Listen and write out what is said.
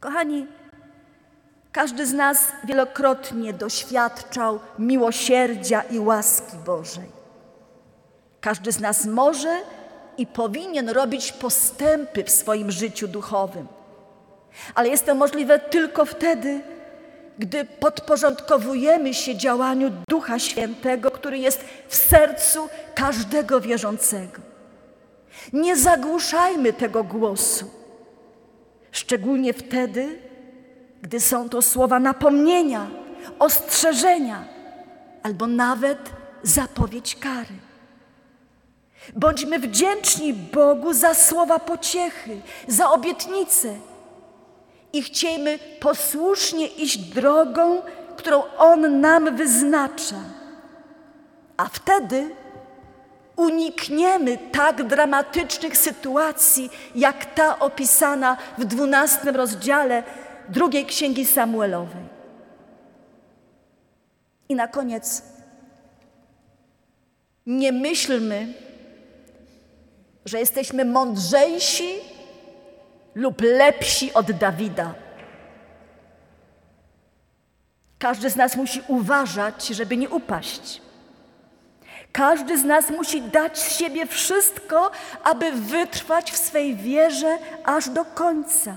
Kochani, każdy z nas wielokrotnie doświadczał miłosierdzia i łaski Bożej. Każdy z nas może i powinien robić postępy w swoim życiu duchowym. Ale jest to możliwe tylko wtedy, gdy podporządkowujemy się działaniu Ducha Świętego, który jest w sercu każdego wierzącego. Nie zagłuszajmy tego głosu, szczególnie wtedy, gdy są to słowa napomnienia, ostrzeżenia albo nawet zapowiedź kary. Bądźmy wdzięczni Bogu za słowa pociechy, za obietnice i chciejmy posłusznie iść drogą, którą On nam wyznacza. A wtedy unikniemy tak dramatycznych sytuacji, jak ta opisana w dwunastym rozdziale drugiej księgi Samuelowej. I na koniec, nie myślmy, że jesteśmy mądrzejsi lub lepsi od Dawida. Każdy z nas musi uważać, żeby nie upaść. Każdy z nas musi dać z siebie wszystko, aby wytrwać w swej wierze aż do końca.